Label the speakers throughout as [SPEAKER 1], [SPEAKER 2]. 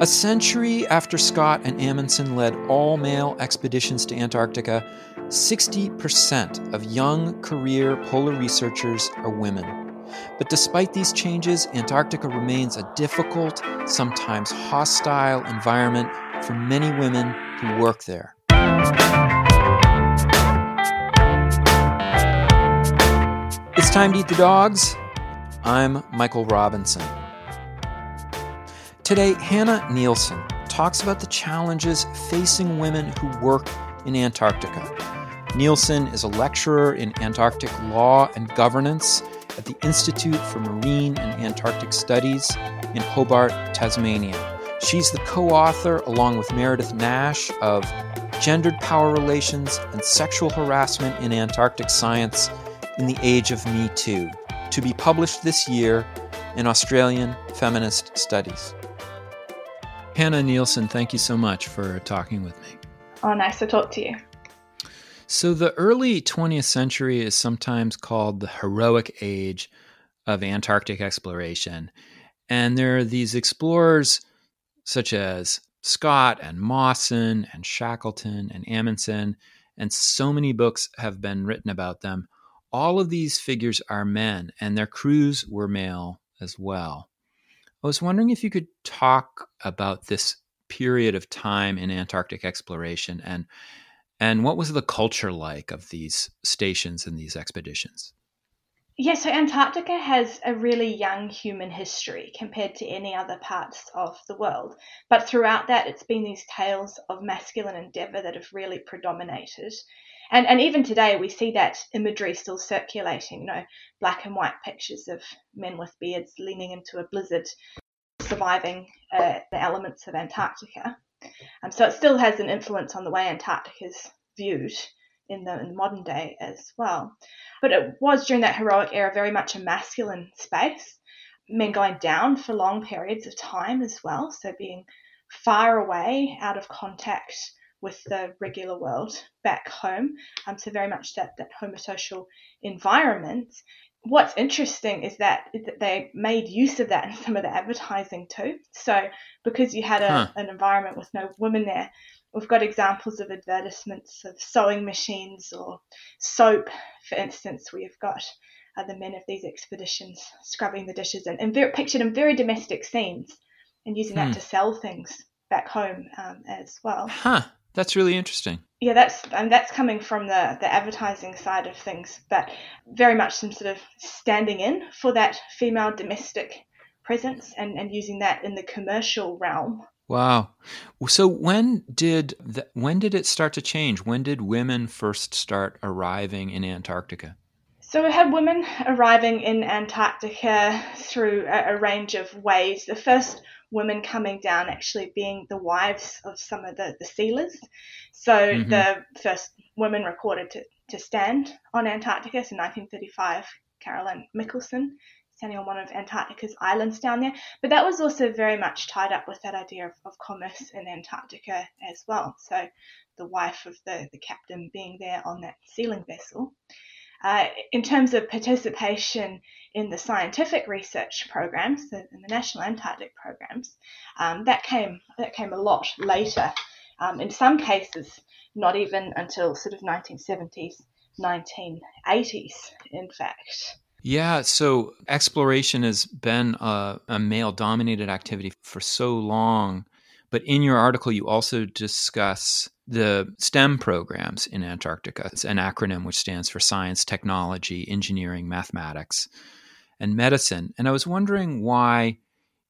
[SPEAKER 1] A century after Scott and Amundsen led all male expeditions to Antarctica, 60% of young career polar researchers are women. But despite these changes, Antarctica remains a difficult, sometimes hostile environment for many women who work there. It's time to eat the dogs. I'm Michael Robinson. Today, Hanne Nielsen talks about the challenges facing women who work in Antarctica. Nielsen is a lecturer in Antarctic law and governance at the Institute for Marine and Antarctic Studies in Hobart, Tasmania. She's the co author, along with Meredith Nash, of Gendered Power Relations and Sexual Harassment in Antarctic Science in the Age of Me Too, to be published this year in Australian Feminist Studies. Hanne Nielsen, thank you so much for talking with me.
[SPEAKER 2] Oh, nice to talk to you.
[SPEAKER 1] So, the early 20th century is sometimes called the heroic age of Antarctic exploration. And there are these explorers such as Scott and Mawson and Shackleton and Amundsen, and so many books have been written about them. All of these figures are men, and their crews were male as well. Was wondering if you could talk about this period of time in Antarctic exploration and and what was the culture like of these stations and these expeditions?
[SPEAKER 2] Yeah, so Antarctica has a really young human history compared to any other parts of the world. But throughout that, it's been these tales of masculine endeavour that have really predominated. And, and even today, we see that imagery still circulating, you know, black and white pictures of men with beards leaning into a blizzard, surviving uh, the elements of Antarctica. Um, so it still has an influence on the way Antarctica is viewed in the, in the modern day as well. But it was during that heroic era very much a masculine space, men going down for long periods of time as well, so being far away, out of contact with the regular world back home. Um, so very much that, that homosocial environment. What's interesting is that, is that they made use of that in some of the advertising too. So because you had a, huh. an environment with no women there, we've got examples of advertisements of sewing machines or soap, for instance. We've got uh, the men of these expeditions scrubbing the dishes and, and very, pictured in very domestic scenes and using hmm. that to sell things back home um, as well.
[SPEAKER 1] Huh. That's really interesting.
[SPEAKER 2] Yeah, that's and that's coming from the the advertising side of things, but very much some sort of standing in for that female domestic presence and, and using that in the commercial realm.
[SPEAKER 1] Wow. So when did the, when did it start to change? When did women first start arriving in Antarctica?
[SPEAKER 2] So we had women arriving in Antarctica through a, a range of ways. The first women coming down actually being the wives of some of the, the sealers. So mm-hmm. the first women recorded to, to stand on Antarctica, so 1935, Caroline Mikkelsen standing on one of Antarctica's islands down there. But that was also very much tied up with that idea of, of commerce in Antarctica as well. So the wife of the, the captain being there on that sealing vessel. Uh, in terms of participation in the scientific research programs, the, in the national Antarctic programs, um, that came that came a lot later. Um, in some cases, not even until sort of 1970s, 1980s, in fact.
[SPEAKER 1] Yeah, so exploration has been a, a male dominated activity for so long. But in your article, you also discuss the STEM programs in Antarctica. It's an acronym which stands for science, technology, engineering, mathematics, and medicine. And I was wondering why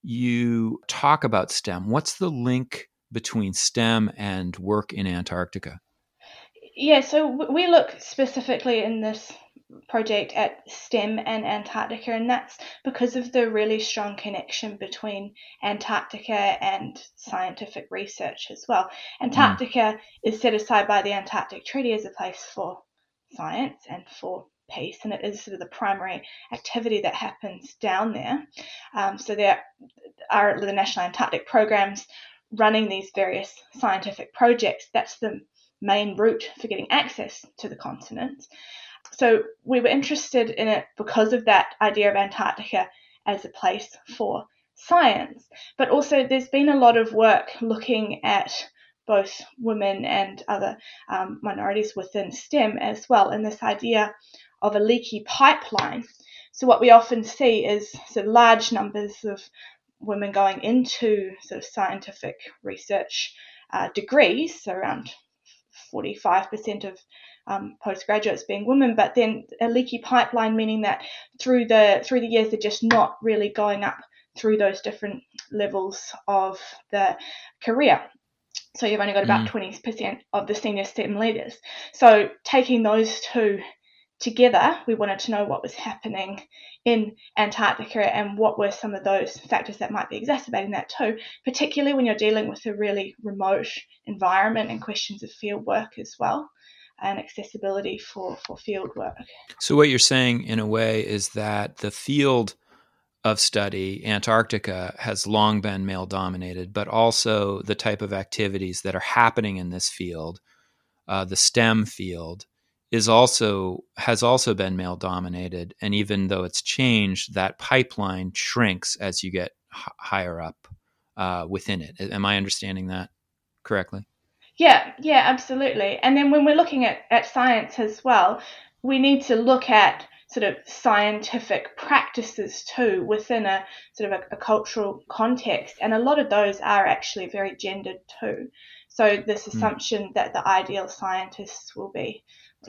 [SPEAKER 1] you talk about STEM. What's the link between STEM and work in Antarctica?
[SPEAKER 2] Yeah, so we look specifically in this project at STEM and Antarctica, and that's because of the really strong connection between Antarctica and scientific research as well. Antarctica mm. is set aside by the Antarctic Treaty as a place for science and for peace, and it is sort of the primary activity that happens down there. Um, so there are the National Antarctic programs running these various scientific projects. That's the main route for getting access to the continent. So we were interested in it because of that idea of Antarctica as a place for science. But also, there's been a lot of work looking at both women and other um, minorities within STEM as well, and this idea of a leaky pipeline. So, what we often see is sort of large numbers of women going into sort of scientific research uh, degrees, so around 45% of um, postgraduates being women, but then a leaky pipeline, meaning that through the through the years they're just not really going up through those different levels of the career. So you've only got about mm. 20% of the senior STEM leaders. So taking those two together, we wanted to know what was happening in Antarctica and what were some of those factors that might be exacerbating that too, particularly when you're dealing with a really remote environment and questions of field work as well and accessibility for, for field work.
[SPEAKER 1] So, what you're saying in a way is that the field of study, Antarctica, has long been male dominated, but also the type of activities that are happening in this field, uh, the STEM field, is also has also been male dominated and even though it's changed that pipeline shrinks as you get h- higher up uh, within it am i understanding that correctly
[SPEAKER 2] yeah yeah absolutely and then when we're looking at, at science as well we need to look at sort of scientific practices too within a sort of a, a cultural context and a lot of those are actually very gendered too so this hmm. assumption mm. that the ideal scientists will be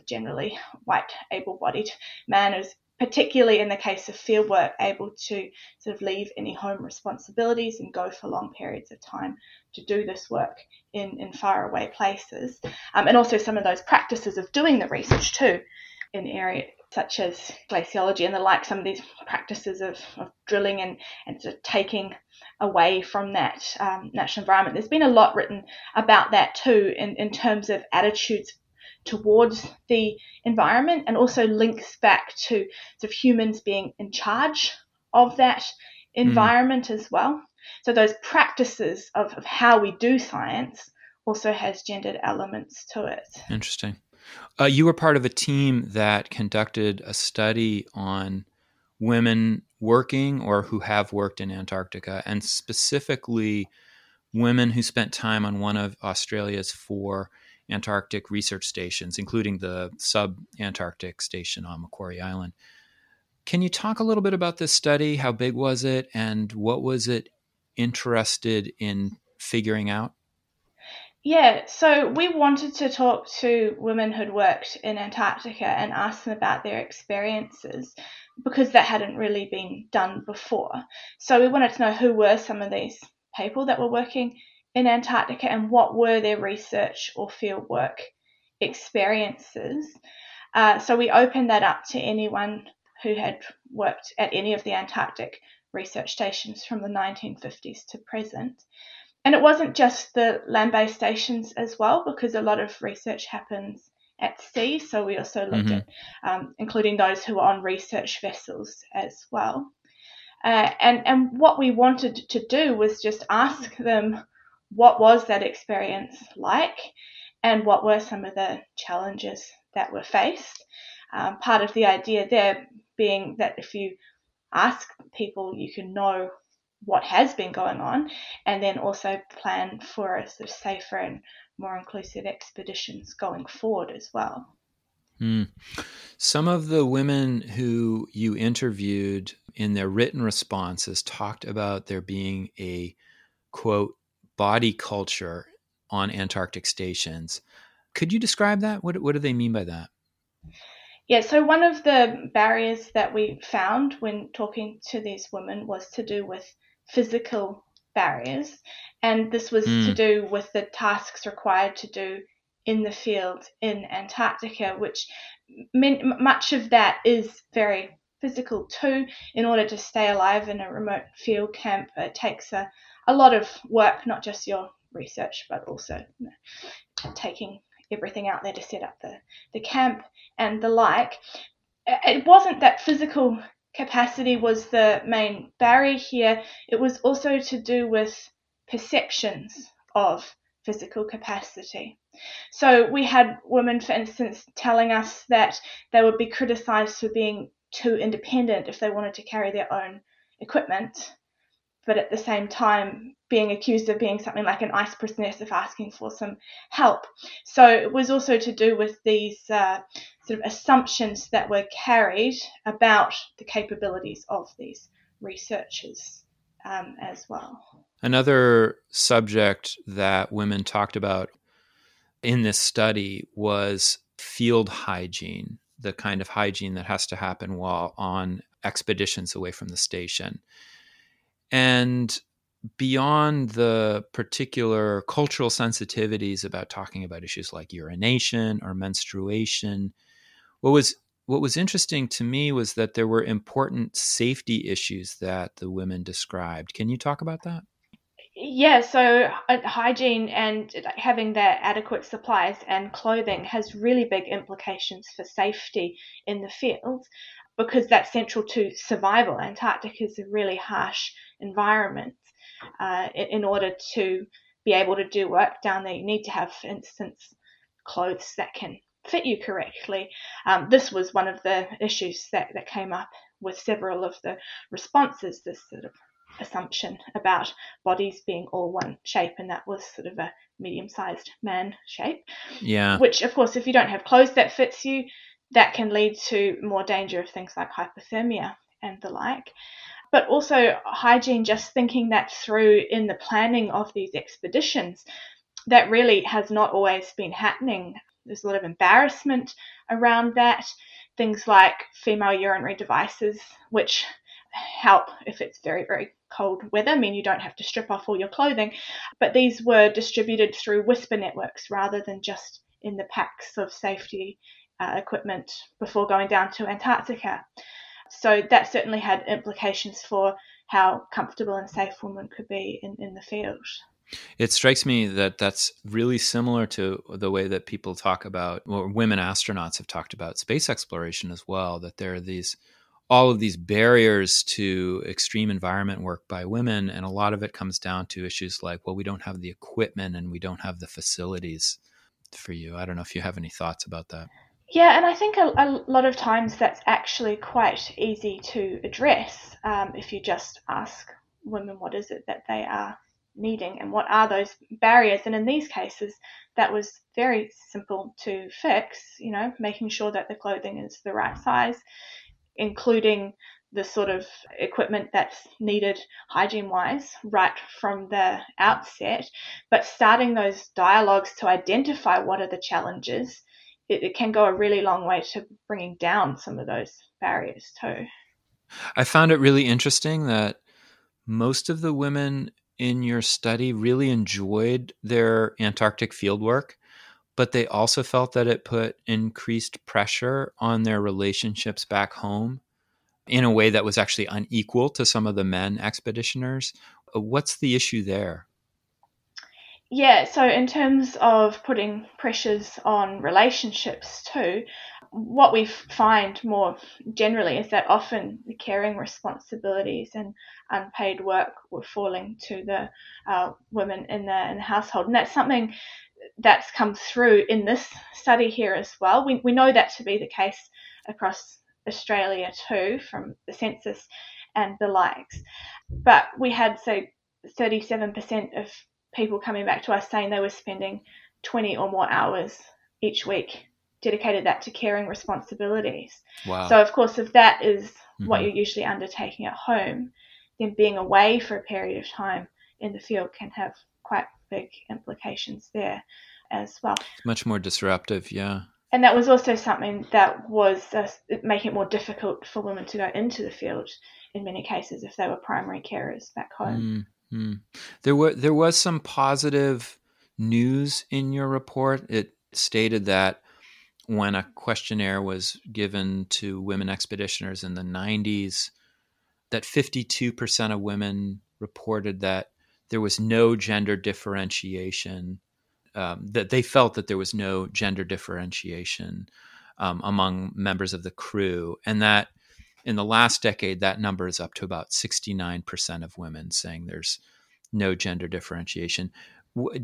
[SPEAKER 2] generally white, able bodied man is particularly in the case of fieldwork, able to sort of leave any home responsibilities and go for long periods of time to do this work in, in faraway places. Um, and also some of those practices of doing the research too in areas such as glaciology and the like, some of these practices of, of drilling and, and sort of taking away from that um, natural environment. There's been a lot written about that too in, in terms of attitudes towards the environment and also links back to sort of humans being in charge of that environment mm. as well. So those practices of, of how we do science also has gendered elements to it.
[SPEAKER 1] Interesting. Uh, you were part of a team that conducted a study on women working or who have worked in Antarctica, and specifically women who spent time on one of Australia's four Antarctic research stations, including the sub Antarctic station on Macquarie Island. Can you talk a little bit about this study? How big was it, and what was it interested in figuring out?
[SPEAKER 2] Yeah, so we wanted to talk to women who'd worked in Antarctica and ask them about their experiences because that hadn't really been done before. So we wanted to know who were some of these people that were working in Antarctica and what were their research or fieldwork experiences. Uh, so we opened that up to anyone who had worked at any of the Antarctic research stations from the 1950s to present. And it wasn't just the land based stations as well, because a lot of research happens at sea. So we also looked mm-hmm. at um, including those who were on research vessels as well. Uh, and, and what we wanted to do was just ask them what was that experience like and what were some of the challenges that were faced. Um, part of the idea there being that if you ask people, you can know what has been going on and then also plan for a sort of safer and more inclusive expeditions going forward as well.
[SPEAKER 1] Mm. Some of the women who you interviewed in their written responses talked about there being a quote body culture on Antarctic stations. Could you describe that? What, what do they mean by that?
[SPEAKER 2] Yeah, so one of the barriers that we found when talking to these women was to do with physical barriers, and this was mm. to do with the tasks required to do in the field in Antarctica, which meant much of that is very physical too. In order to stay alive in a remote field camp, it takes a, a lot of work, not just your research, but also you know, taking everything out there to set up the, the camp and the like. It wasn't that physical capacity was the main barrier here, it was also to do with perceptions of physical capacity. So we had women, for instance, telling us that they would be criticized for being too independent if they wanted to carry their own equipment but at the same time being accused of being something like an ice priestess of asking for some help. So it was also to do with these uh, sort of assumptions that were carried about the capabilities of these researchers um, as well.
[SPEAKER 1] Another subject that women talked about in this study was field hygiene, the kind of hygiene that has to happen while on expeditions away from the station. And beyond the particular cultural sensitivities about talking about issues like urination or menstruation, what was what was interesting to me was that there were important safety issues that the women described. Can you talk about that?
[SPEAKER 2] Yeah, so uh, hygiene and having that adequate supplies and clothing has really big implications for safety in the field because that's central to survival. Antarctica is a really harsh environment. Uh, in, in order to be able to do work down there, you need to have, for instance, clothes that can fit you correctly. Um, this was one of the issues that, that came up with several of the responses, this sort of assumption about bodies being all one shape, and that was sort of a medium sized man shape.
[SPEAKER 1] Yeah.
[SPEAKER 2] Which, of course, if you don't have clothes that fits you, that can lead to more danger of things like hypothermia and the like. But also, hygiene, just thinking that through in the planning of these expeditions, that really has not always been happening. There's a lot of embarrassment around that. Things like female urinary devices, which help if it's very, very cold weather, mean you don't have to strip off all your clothing. But these were distributed through whisper networks rather than just in the packs of safety uh, equipment before going down to Antarctica. So that certainly had implications for how comfortable and safe women could be in, in the field.
[SPEAKER 1] It strikes me that that's really similar to the way that people talk about, or women astronauts have talked about space exploration as well, that there are these all of these barriers to extreme environment work by women and a lot of it comes down to issues like well we don't have the equipment and we don't have the facilities for you i don't know if you have any thoughts about that
[SPEAKER 2] yeah, and I think a, a, lot of times that's actually quite easy to address um, if you just ask women what is it that they are needing and what are those barriers. And in these cases, that was very simple to fix, you know, making sure that the clothing is the right size, including the sort of equipment that's needed hygiene wise right from the outset, but starting those dialogues to identify what are the challenges it, it can go a really long way to bringing down some of those barriers too.
[SPEAKER 1] I found it really interesting that most of the women in your study really enjoyed their Antarctic fieldwork, but they also felt that it put increased pressure on their relationships back home in a way that was actually unequal to some of the men expeditioners. Uh, what's the issue there?
[SPEAKER 2] Yeah, so in terms of putting pressures on relationships too, what we find more generally is that often the caring responsibilities and unpaid work were falling to the uh, women in the, in the household. And that's something that's come through in this study here as well. We, we know that to be the case across Australia too, from the census and the likes. But we had, say, 37% of people coming back to us saying they were spending 20 or more hours each week dedicated that to caring responsibilities.
[SPEAKER 1] Wow.
[SPEAKER 2] So, of course, if that is mm-hmm. what you're usually undertaking at home, then being away for a period of time in the field can have quite big implications there as well.
[SPEAKER 1] It's much more disruptive, yeah.
[SPEAKER 2] And that was also something that was uh, making it more difficult for women to go into the field in many cases if they were primary carers back home. Mm.
[SPEAKER 1] Mm. There were there was some positive news in your report. It stated that when a questionnaire was given to women expeditioners in the 90s, that 52% of women reported that there was no gender differentiation. Um, that they felt that there was no gender differentiation um, among members of the crew, and that in the last decade, that number is up to about 69% of women saying there's no gender differentiation.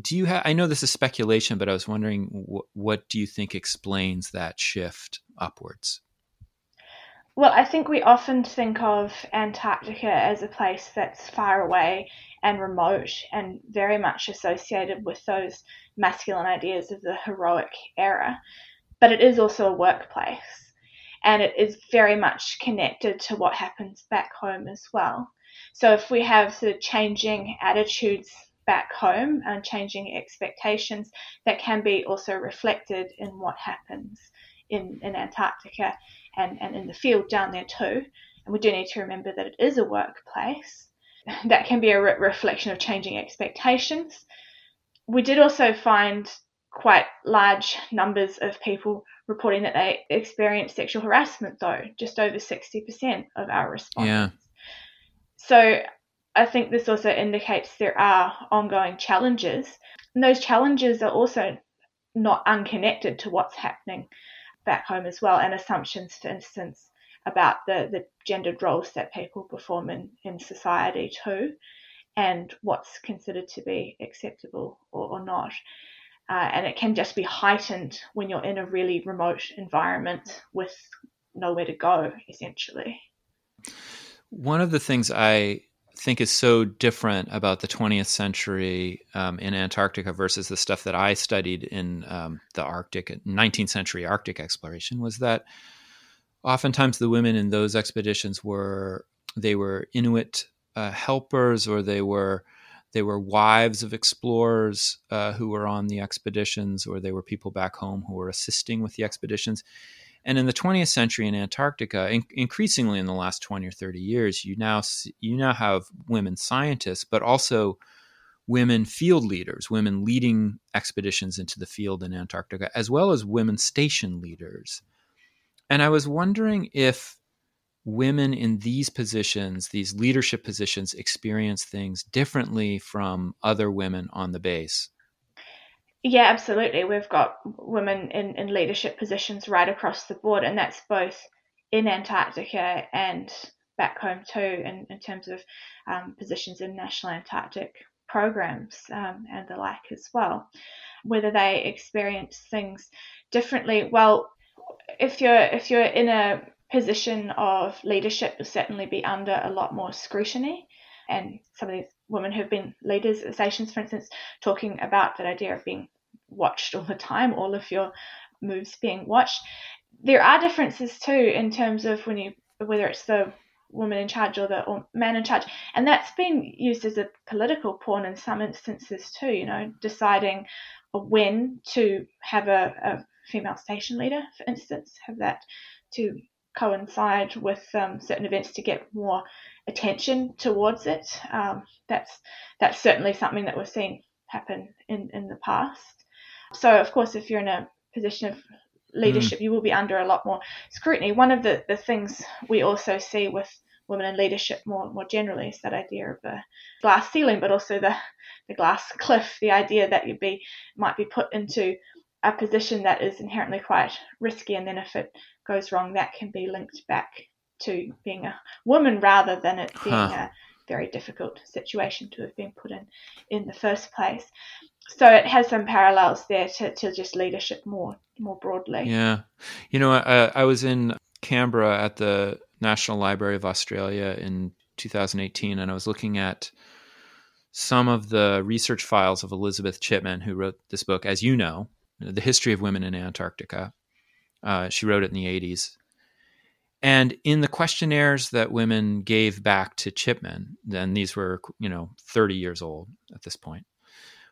[SPEAKER 1] Do you have, I know this is speculation, but I was wondering what do you think explains that shift upwards?
[SPEAKER 2] Well, I think we often think of Antarctica as a place that's far away and remote and very much associated with those masculine ideas of the heroic era. But it is also a workplace and it is very much connected to what happens back home as well. So if we have sort of changing attitudes back home and changing expectations, that can be also reflected in what happens in, in Antarctica and, and in the field down there too. And we do need to remember that it is a workplace. That can be a re- reflection of changing expectations. We did also find quite large numbers of people reporting that they experienced sexual harassment, though, just over 60% of our respondents. Yeah. So I think this also indicates there are ongoing challenges. And those challenges are also not unconnected to what's happening back home as well, and assumptions, for instance, about the, the gendered roles that people perform in, in society too, and what's considered to be acceptable or, or not. Uh, and it can just be heightened when you're in a really remote environment with nowhere to go, essentially.
[SPEAKER 1] One of the things I think is so different about the 20th century um, in Antarctica versus the stuff that I studied in um, the Arctic, 19th century Arctic exploration was that oftentimes the women in those expeditions were they were Inuit uh, helpers or they were they were wives of explorers uh, who were on the expeditions or they were people back home who were assisting with the expeditions and in the 20th century in Antarctica, in, increasingly in the last 20 or 30 years, you now see, you now have women scientists, but also women field leaders, women leading expeditions into the field in Antarctica, as well as women station leaders. And I was wondering if women in these positions, these leadership positions, experience things differently from other women on the base.
[SPEAKER 2] Yeah, absolutely. We've got women in, in leadership positions right across the board, and that's both in Antarctica and back home too, in, in terms of um, positions in national Antarctic programs um, and the like as well. Whether they experience things differently, well, if you're if you're in a position of leadership, you'll certainly be under a lot more scrutiny. And some of these women who've been leaders at stations, for instance, talking about that idea of being watched all the time, all of your moves being watched. There are differences too in terms of when you whether it's the woman in charge or the or man in charge, and that's been used as a political pawn in some instances too. You know, deciding when to have a, a female station leader, for instance, have that to coincide with um, certain events to get more attention towards it. Um, that's that's certainly something that we're seeing happen in, in the past. So, of course, if you're in a position of leadership, mm. you will be under a lot more scrutiny. One of the, the things we also see with women in leadership more more generally is that idea of a glass ceiling, but also the, the glass cliff, the idea that you'd be might be put into a position that is inherently quite risky, and then if it goes wrong, that can be linked back to being a woman rather than it being huh. a very difficult situation to have been put in in the first place so it has some parallels there to, to just leadership more more broadly.
[SPEAKER 1] Yeah, you know, I, I was in Canberra at the National Library of Australia in 2018, and I was looking at some of the research files of Elizabeth Chipman, who wrote this book, as you know, The History of Women in Antarctica. Uh, she wrote it in the 80s. And in the questionnaires that women gave back to Chipman, then these were, you know, 30 years old at this point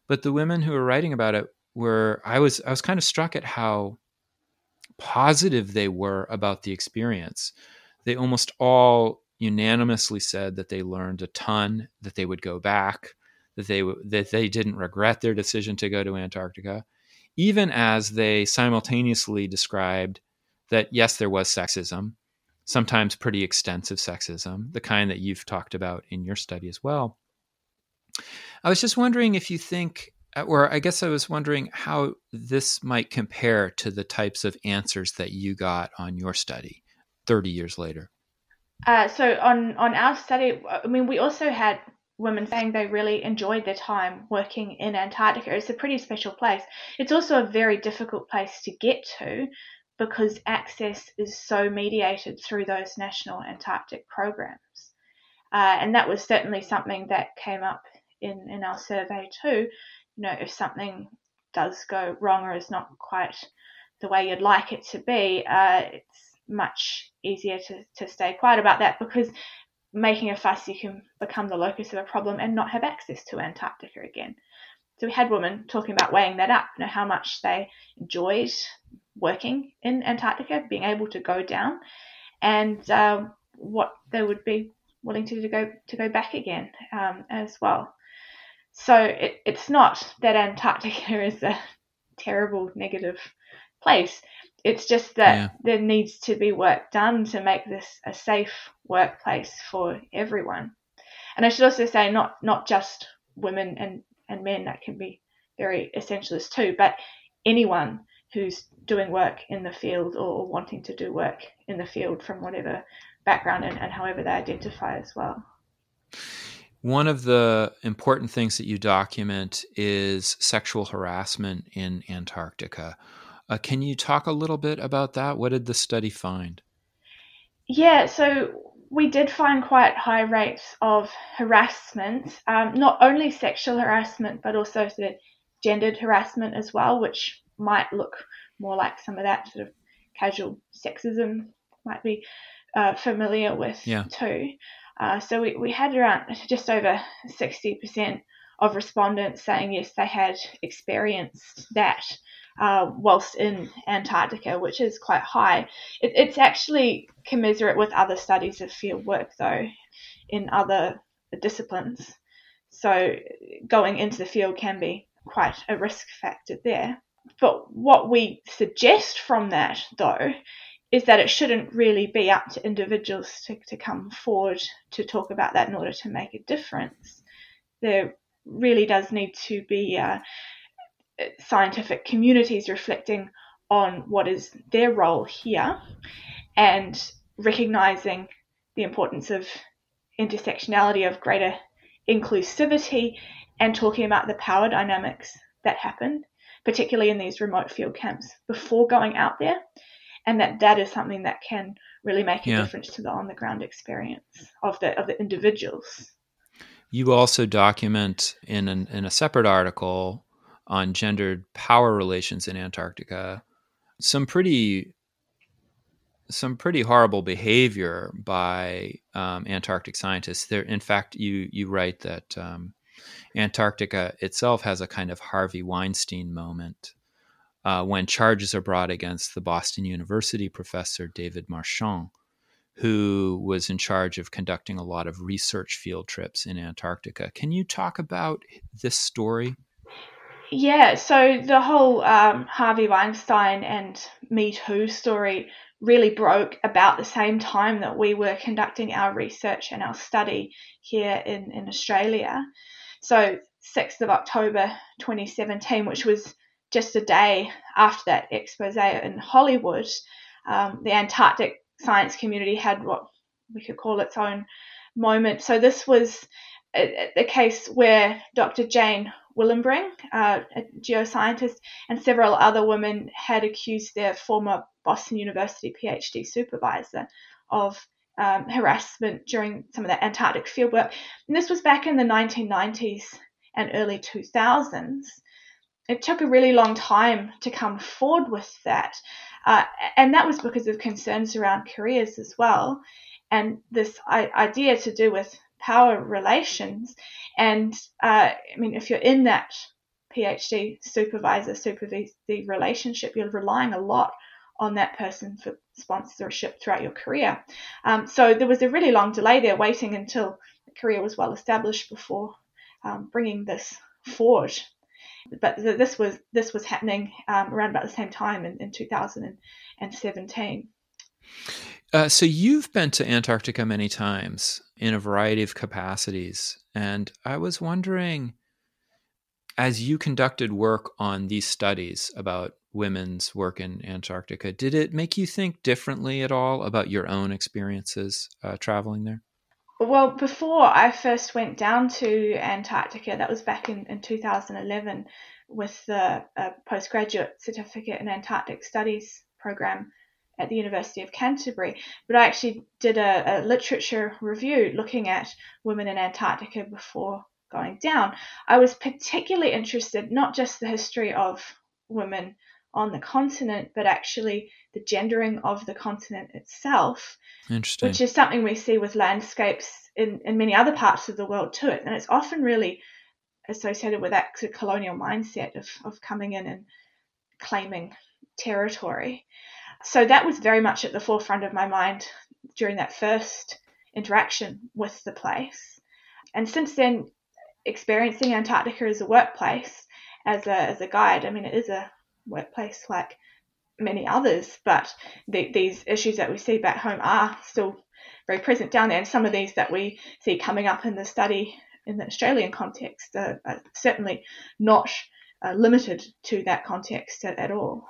[SPEAKER 1] but the women who were writing about it were I was I was kind of struck at how positive they were about the experience. They almost all unanimously said that they learned a ton, that they would go back, that they that they didn't regret their decision to go to Antarctica, even as they simultaneously described that yes, there was sexism, sometimes pretty extensive sexism, the kind that you've talked about in your study as well. I was just wondering if you think, uh, or I guess I was wondering how this might compare to the types of answers that you got on your study 30 years later.
[SPEAKER 2] Uh, so on on our study, I mean, we also had women saying they really enjoyed their time working in Antarctica. It's a pretty special place. It's also a very difficult place to get to because access is so mediated through those national Antarctic programs. Uh, and that was certainly something that came up in, in our survey too. You know, if something does go wrong or is not quite the way you'd like it to be, uh, it's much easier to, to stay quiet about that because making a fuss, you can become the locus of a problem and not have access to Antarctica again. So we had women talking about weighing that up, you know, how much they enjoyed working in Antarctica, being able to go down, and um, what they would be willing to, to go to go back again um, as well. So it, it's not that Antarctica is a terrible negative place. It's just that yeah. there needs to be work done to make this a safe workplace for everyone. And I should also say not not just women and, and men that can be very essentialist too, but anyone who's doing work in the field or wanting to do work in the field from whatever background and, and however they identify as well.
[SPEAKER 1] One of the important things that you document is sexual harassment in Antarctica. Uh, can you talk a little bit about that? What did the study find?
[SPEAKER 2] Yeah, so we did find quite high rates of harassment, um, not only sexual harassment, but also sort of gendered harassment as well, which might look more like some of that sort of casual sexism might be uh, familiar with
[SPEAKER 1] yeah.
[SPEAKER 2] too. Uh, so we, we had around just over 60% of respondents saying yes, they had experienced that uh, whilst in Antarctica, which is quite high. It, it's actually commensurate with other studies of field work, though, in other disciplines. So going into the field can be quite a risk factor there. But what we suggest from that, though, is that it shouldn't really be up to individuals to, to come forward to talk about that in order to make a difference. There really does need to be uh, scientific communities reflecting on what is their role here and recognizing the importance of intersectionality, of greater inclusivity, and talking about the power dynamics that happen, particularly in these remote field camps, before going out there, and that that is something that can really make a yeah. difference to the on the ground experience of the of the individuals.
[SPEAKER 1] You also document in an, in a separate article on gendered power relations in Antarctica some pretty some pretty horrible behavior by um, Antarctic scientists. There, in fact, you you write that um, Antarctica itself has a kind of Harvey Weinstein moment uh, when charges are brought against the Boston University professor David Marchant, who was in charge of conducting a lot of research field trips in Antarctica. Can you talk about this story?
[SPEAKER 2] Yeah, so the whole um, Harvey Weinstein and Me Too story really broke about the same time that we were conducting our research and our study here in, in Australia. So, 6th of October 2017, which was just a day after that expose in Hollywood, um, the Antarctic science community had what we could call its own moment. So, this was a, a case where Dr. Jane Willenbring, uh, a geoscientist, and several other women had accused their former Boston University PhD supervisor of um, harassment during some of that Antarctic fieldwork. And this was back in the 1990s and early 2000s. It took a really long time to come forward with that. Uh, and that was because of concerns around careers as well. And this idea to do with power relations. And uh, I mean, if you're in that PhD supervisor supervisee relationship, you're relying a lot on that person for sponsorship throughout your career. Um, so there was a really long delay there, waiting until the career was well established before um, bringing this forward. But th- this was this was happening um, around about the same time in, in 2017.
[SPEAKER 1] Uh, so you've been to Antarctica many times in a variety of capacities, and I was wondering, as you conducted work on these studies about women's work in Antarctica, did it make you think differently at all about your own experiences uh, traveling there?
[SPEAKER 2] Well, before I first went down to Antarctica, that was back in, in 2011 with the uh, postgraduate certificate in Antarctic Studies program at the University of Canterbury, but I actually did a, a literature review looking at women in Antarctica before going down. I was particularly interested not just the history of women on the continent, but actually the gendering of the continent itself, which is something we see with landscapes in, in many other parts of the world too. And it's often really associated with that colonial mindset of, of coming in and claiming territory. So that was very much at the forefront of my mind during that first interaction with the place. And since then, experiencing Antarctica as a workplace, as a, as a guide, I mean, it is a workplace like many others, but the, these issues that we see back home are still very present down there. And some of these that we see coming up in the study in the Australian context are, are certainly not uh, limited to that context at, at, all.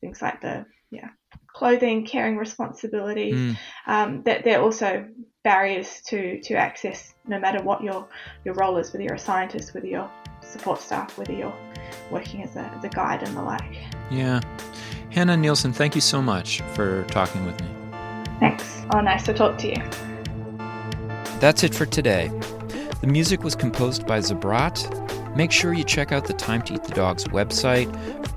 [SPEAKER 2] Things like the yeah clothing, caring responsibilities, mm. um, that they're also barriers to, to access no matter what your, your role is, whether you're a scientist, whether you're support staff, whether you're working as a, as a guide and the like.
[SPEAKER 1] Yeah. Hanne Nielsen, thank you so much for talking with me.
[SPEAKER 2] Thanks. Oh, nice to talk to you.
[SPEAKER 1] That's it for today. The music was composed by Zabrat. Make sure you check out the Time to Eat the Dog's website